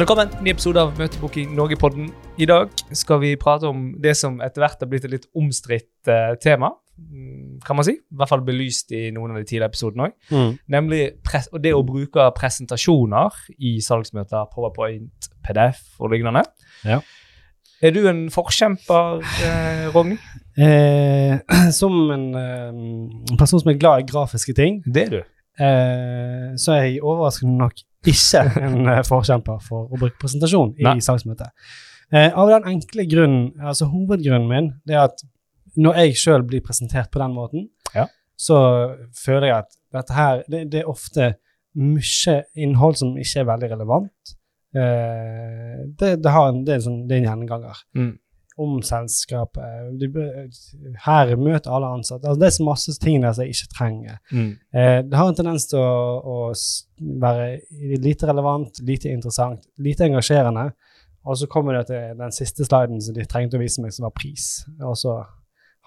Velkommen til ny episode av Møtebooking Norge-podden. I dag skal vi prate om det som etter hvert har blitt et litt omstridt uh, tema. mm, Kan man si. I hvert fall belyst i noen av de tidligere episodene òg. Nemlig pres og det å bruke presentasjoner i salgsmøter, PowerPoint, PDF og lignende. Ja. Er du en forkjemper, eh, Rogn? Eh, som en eh, person som er glad i grafiske ting, Det er du. eh, så er jeg overraskende nok ikke en eh, forkjemper for å bruke presentasjon i Nei. salgsmøte. Eh, av den enkle grunnen, altså hovedgrunnen min, det er at når jeg sjøl blir presentert på den måten, Ja. så føler jeg at dette her Det, det er ofte mye innhold som ikke er veldig relevant. Eh, det, det, har en, det, er en sånn, det er en gjenganger Mm. Om selskapet. De, her møter alle ansatte. Altså, det er så masse ting der som jeg ikke trenger. Mm. Eh, det har en tendens til å, å være lite relevant, lite interessant, lite engasjerende. Og så kommer det til den siste sliden som de trengte å vise meg, som var pris. Og så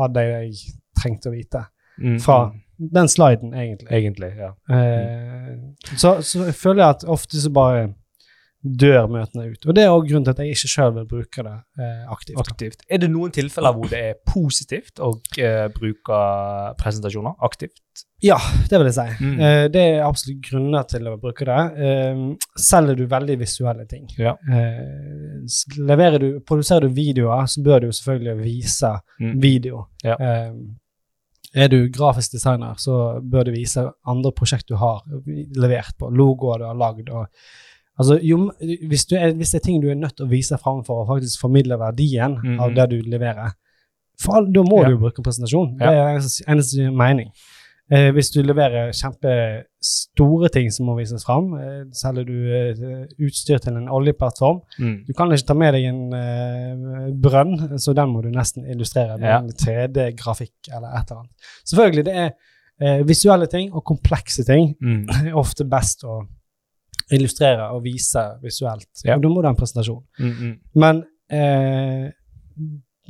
hadde jeg trengt å vite. Mm. Fra den sliden, egentlig. Egentlig, ja. Eh, så, så jeg føler jeg at ofte så bare dør møtene ut. Og det er også grunnen til at jeg ikke sjøl vil bruke det eh, aktivt. Aktivt. Er det noen tilfeller hvor det er positivt å eh, bruke presentasjoner aktivt? Ja, det vil jeg si. Mm. Eh, det er absolutt grunner til å bruke det. Eh, selger du veldig visuelle ting. Ja. Eh, du, produserer du videoer, så bør du jo selvfølgelig vise Mm. video. Ja. Eh, er du grafisk designer, så bør du vise andre prosjekt du har levert på, logoer du har lagd. og Altså, jo, hvis, du er, hvis det er ting du er nødt til å vise fram for å faktisk formidle verdien Mhm. av det du leverer, all, da må Ja. du bruke presentasjon. Det er eneste, eneste mening. Eh, hvis du leverer kjempestore ting som må vises fram, eh, selger du eh, utstyr til en oljeplattform, Mm. du kan ikke ta med deg en eh, brønn, så den må du nesten illustrere med Ja. en 3D-grafikk eller et eller annet. Selvfølgelig, det er eh, visuelle ting og komplekse ting Mm. er ofte best å illustrere og vise visuelt. Ja. Og da må du ha en presentasjon. Mm, mm. Men eh,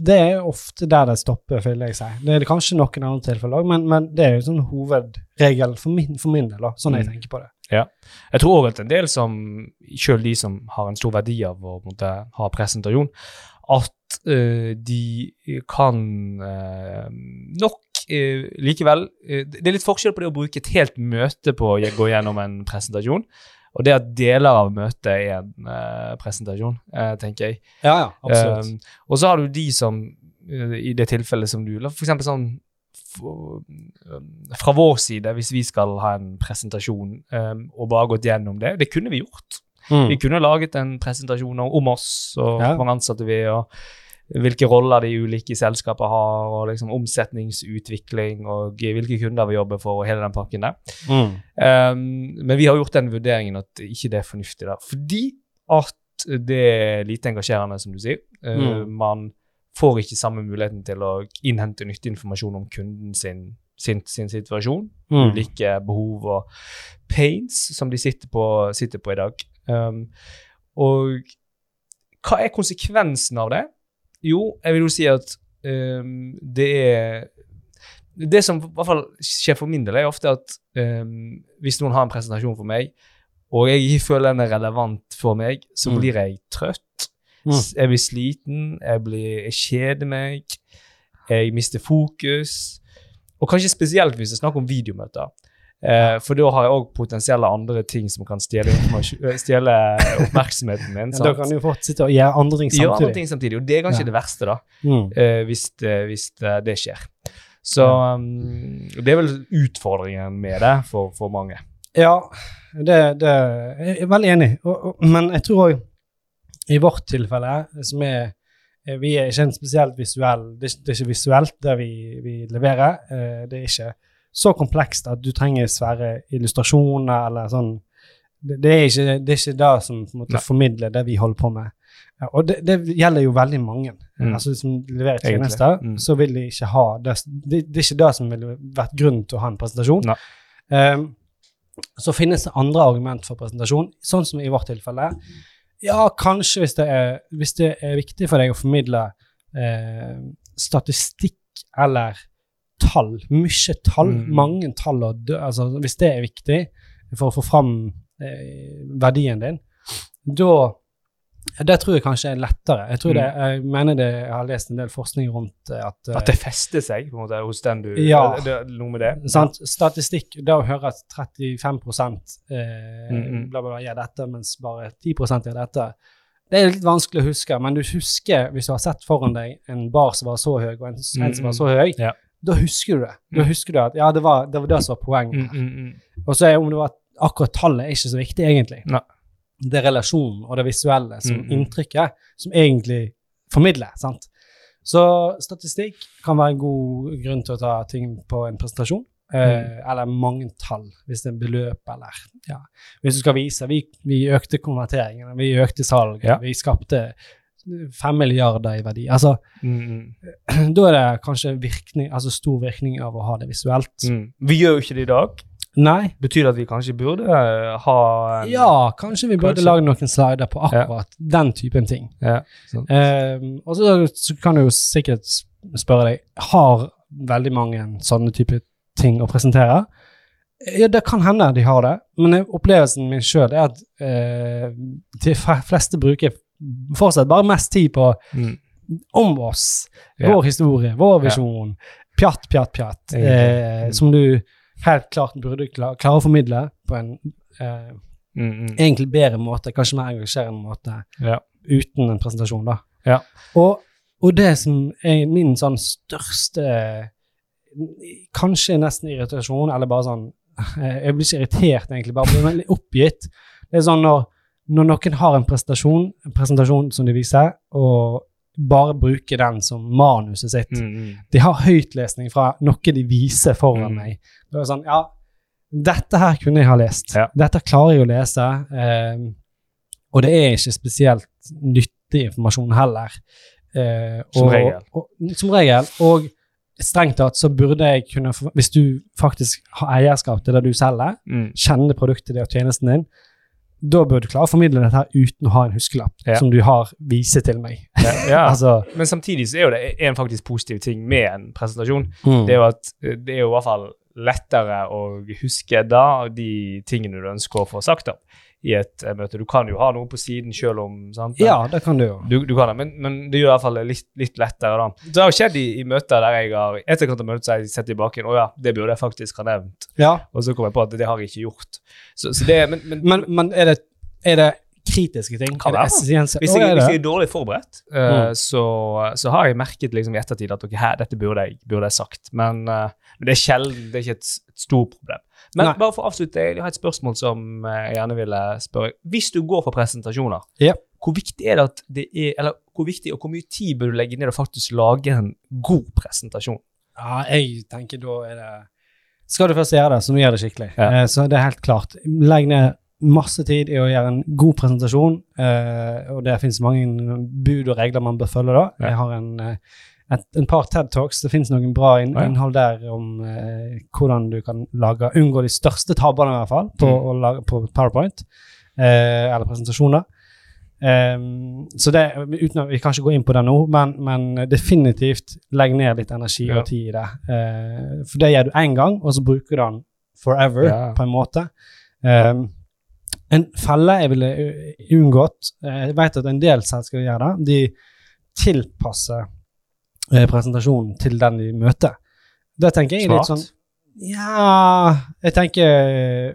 det er ofte der det stopper, føler jeg seg. Det er det kanskje noen andre tilfeller òg, men, men det er jo sånn hovedregel for min, for min del, sånn jeg Mm. tenker på det. Jeg tror òg at en del som, selv de som har en stor verdi av å måtte ha presentasjon, at Uh, de kan uh, nok uh, likevel Det er litt forskjell på det å bruke et helt møte på å gå gjennom en presentasjon, og det at deler av møtet er en uh, presentasjon, uh, tenker jeg. Ja, ja, absolutt. Um, og så har du de som, uh, i det tilfellet som du, la eksempel sånn for, um, fra vår side, hvis vi skal ha en presentasjon um, og bare gått gjennom det, det kunne vi gjort. Mm. Vi kunne laget en presentasjon om, oss og Ja. hvor ansatte vi er, og hvilke roller de ulike selskapene har, og liksom omsetningsutvikling, og hvilke kunder vi jobber for, og hele den pakken der. Mm. Um, men vi har gjort den vurderingen at ikke det er fornuftig der. Fordi at det er lite engasjerende, som du sier. Uh, Mm. Man får ikke samme muligheten til å innhente nyttig informasjon om kunden sin, sin, sin situasjon. Mm. Ulike behov og pains som de sitter på, sitter på i dag. Um, og hva er konsekvensen av det? Jo, jeg vil jo si at um, det er Det som i hvert fall skjer for min del, er ofte at um, hvis noen har en presentasjon for meg, og jeg ikke føler den er relevant for meg, så Mm. blir jeg trøtt. Mm. Jeg blir sliten, jeg, blir, jeg kjeder meg, jeg mister fokus. Og kanskje spesielt hvis det er snakk om videomøter. Eh, for da har jeg òg potensielle andre ting som kan stjele, eh, stjele oppmerksomheten min. Sant? da kan du fort sitte og gjøre andre ting Gjøre andre samtidig. ting samtidig, og det er kanskje Ja. det verste, da, Mm. eh, hvis, det, hvis det, det skjer. Så um, det er vel utfordringen med det for, for mange. Ja, det, det jeg er veldig enig. Og, men jeg tror òg i vårt tilfelle, som er eh, Vi er ikke en spesielt visuell Det, er ikke- visuelt, det vi, vi leverer. Eh, Det er ikke så komplekst at du trenger svære illustrasjoner eller sånn. Det, er, ikke, det er ikke det som måte formidler det vi holder på med. Og det, det gjelder jo veldig mange. Mm. Altså Som leverer tjenester, Mm. så vil de ikke ha det. Det, det er ikke det som ville vært grunnen til å ha en presentasjon. Um, så finnes det andre argument for presentasjon, sånn som i vårt tilfelle. Ja, kanskje hvis det er, hvis det er viktig for deg å formidle eh, statistikk eller tall, mye tall, Mm. mange tall, altså, hvis det er viktig for å få fram eh, verdien din, da Det tror jeg kanskje er lettere. Jeg tror Mm. det, jeg mener det, jeg har lest en del forskning rundt eh, at, eh, At det fester seg på en måte hos den du Ja. Det, noe med det. sant? Statistikk, det å høre at 35 eh, Mm, mm. bla, bla, bla, gjør dette, mens bare 10 gjør dette. Det er litt vanskelig å huske, men du husker, hvis du har sett foran deg en bar som var så høy, og en, en som var så høy, Ja. Da husker du det. Da Mm. husker du at ja, det var det, var det som var poenget. Mm, mm, mm. Og så er om det var akkurat tallet er ikke så viktig, egentlig. Ne. Det er relasjonen og det visuelle som Mm, mm. inntrykket som egentlig formidler. sant? Så statistikk kan være en god grunn til å ta ting på en presentasjon. Eh, Eller mange tall, hvis det er beløp eller ja. Hvis du skal vise Vi, vi økte konverteringene, vi økte salget, Ja. vi skapte fem milliarder i verdi. Altså, Mm, mm. da er det kanskje virkning, altså stor virkning av å ha det visuelt. Mm. Vi gjør jo ikke det i dag. Nei, Betyr det at vi kanskje burde eh, ha en Ja, kanskje vi burde Kanskje. lage noen slider på akkurat den typen ting. Ja. Ehm, og så, kan du jo sikkert spørre deg har veldig mange sånne type ting å presentere. Ja, det kan hende de har det, men eh, opplevelsen min sjøl er at eh, de fleste bruker fortsatt bare mest tid på Mm. om oss, Ja. vår historie, vår visjon. Pjatt, pjatt, pjatt. Eh, Mm. som du helt klart burde klare, klare å formidle på en eh, Mm, mm. egentlig bedre måte, kanskje mer engasjerende måte, Ja. uten en presentasjon, da. Ja. Og, og det som er min sånn største Kanskje nesten irritasjon, eller bare sånn Jeg blir ikke irritert, egentlig, bare blir veldig oppgitt. Det er sånn når, når noen har en presentasjon, en presentasjon som de viser, og bare bruker den som manuset sitt. Mm, mm. De har høytlesning fra noe de viser foran Mm. meg. Da er det sånn, ja, dette her kunne jeg ha lest. Ja. Dette klarer jeg å lese. Eh, og det er ikke spesielt nyttig informasjon heller. Eh, Som og, regel. Og, som regel. Og strengt tatt så burde jeg kunne, hvis du faktisk har eierskap til det du selger, Mm. kjenner produktet ditt og tjenesten din, da bør du klare å formidle dette her uten å ha en huskelapp Ja. som du har vise til meg. Ja, ja. altså, Men samtidig så er jo det en faktisk positiv ting med en presentasjon. mm. Det er jo at eh, det er jo i hvert fall lettere å huske da de tingene du ønsker å få sagt da, i et eh, møte. Du kan jo ha noe på siden selv om sant? Men Ja, det kan du jo. Du, du kan det, men, men det gjør i hvert fall litt, litt lettere da. Det har jo skjedd i, i møter der jeg har etterkant av møtet så har jeg sett tilbake å ja, det burde jeg faktisk ha nevnt. Ja, Og så kom jeg på at det har jeg ikke gjort. Så, så det, men, men, Men, er, det, er det kritiske ting? Kan være. hvis, jeg, hvis jeg er dårlig forberedt, uh, Mm. så, så har jeg merket liksom i ettertid at okay, her, dette burde jeg, burde jeg sagt. Men, uh, men det er sjelden, det er ikke et, et stort problem. Men Nei. bare for å avslutte, jeg har et spørsmål som eh, jeg gjerne ville spørre. Hvis du går for presentasjoner, Ja. hvor viktig er det at det er, eller hvor viktig og hvor mye tid bør du legge ned og faktisk lage en god presentasjon? Ja, jeg tenker da er det Skal du først gjøre det, så må du gjøre det skikkelig. Ja. Eh, så det er helt klart. Legg ned masse tid i å gjøre en god presentasjon, eh, og det finnes mange bud og regler man bør følge da. Jeg har en, eh, et, en par TED Talks, det finnes noen bra innhold der om eh, hvordan du kan lage, unngå de største tabbene i hvert fall, på, Mm. på PowerPoint, eller presentasjoner. Um, så det, uten at Vi kan ikke gå inn på det nå, men, men definitivt legg ned litt energi Ja. og tid i det. Uh, for det gjør du én gang, og så bruker du den forever, Ja. på en måte. Ehm, en felle jeg ville unngått eh, Jeg vet at en del selskaper gjør det. De tilpasser eh, presentasjonen til den de møter. Det tenker jeg er litt sånn Ja, jeg tenker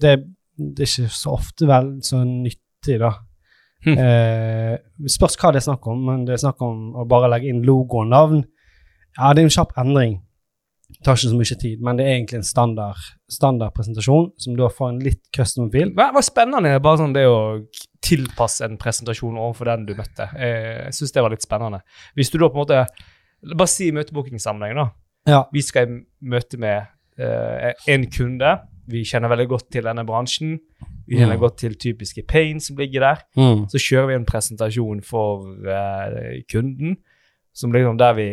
det, det er ikke så ofte vel så nyttig, da. Hm. Eh, spørs hva det er snakk om, men det er snakk om å bare legge inn logo og navn. Ja, det er en kjapp endring. Det tar ikke så mye tid, men det er egentlig en standard, standard presentasjon som da får en litt custom fil. Hva, hva spennende bare sånn det å tilpasse en presentasjon overfor den du møtte. Eh, Jeg synes det var litt spennende. Hvis du da på en måte Bare si i møtebookingsammenheng, da. Ja. Vi skal i møte med uh, en kunde. Vi kjenner veldig godt til denne bransjen. Vi kjenner Mm. godt til typiske pain som ligger der. Mm. Så kjører vi en presentasjon for uh, kunden, som liksom der vi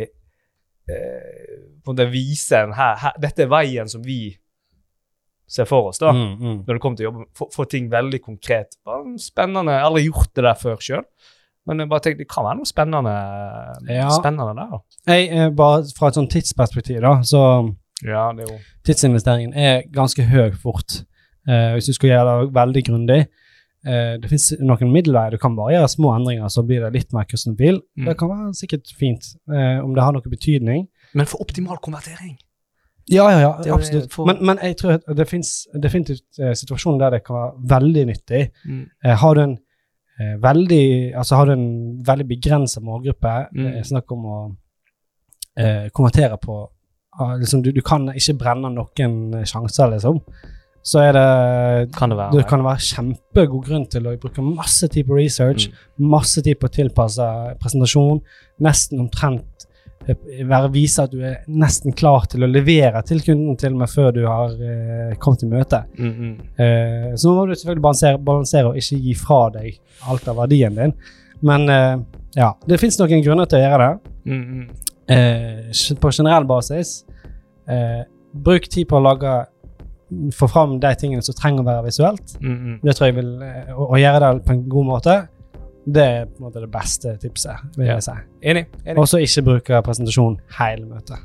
på en viser en her, her Dette er veien som vi ser for oss, da Mm, mm. når det kommer til å jobbe, få, få ting veldig konkret. Bare spennende. Jeg har aldri gjort det der før sjøl, men jeg bare tenkte det kan være noe spennende, Ja. spennende der. Jeg, eh, bare fra et sånn tidsperspektiv, da, så Ja, er tidsinvesteringen er ganske høy fort. Eh, hvis du skal gjøre det veldig grundig. Eh, det fins noen middelveier. Du kan bare gjøre små endringer, så blir det litt mer hvordan du vil. Mm. Det kan være sikkert fint, eh, om det har noe betydning. Men for optimal konvertering. Ja, ja, ja, absolutt. Men, men jeg tror at det fins definitivt eh, situasjoner der det kan være veldig nyttig. Mm. Eh, har du en eh, veldig Altså har du en veldig begrensa målgruppe, Mm. eh, snakk om å eh, konvertere på ah, liksom, du, du kan ikke brenne noen sjanser, liksom. Så er det Kan det være. Det kan være kjempegod grunn til å bruke masse tid på research, Mm. masse tid på å tilpasse presentasjon, nesten omtrent eh, være vise at du er nesten klar til å levere til kunden til og med før du har eh, kommet i møte. Mm, mm. Eh, så må du selvfølgelig balansere, balansere og ikke gi fra deg alt av verdien din. Men eh, ja, det fins noen grunner til å gjøre det. Mm, mm. Eh, på generell basis, eh, bruk tid på å lage få fram de tingene som trenger å være visuelt. Mm, -hmm. Det tror jeg vil, eh, å, å gjøre det på en god måte, det er på en måte det beste tipset, vil Ja. jeg si. Enig. enig. Og så ikke bruke presentasjon hele møtet.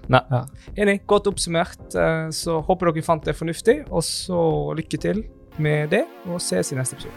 Enig. Godt oppsummert. Eh, Så håper dere fant det fornuftig, og så lykke til med det, og ses i neste episode.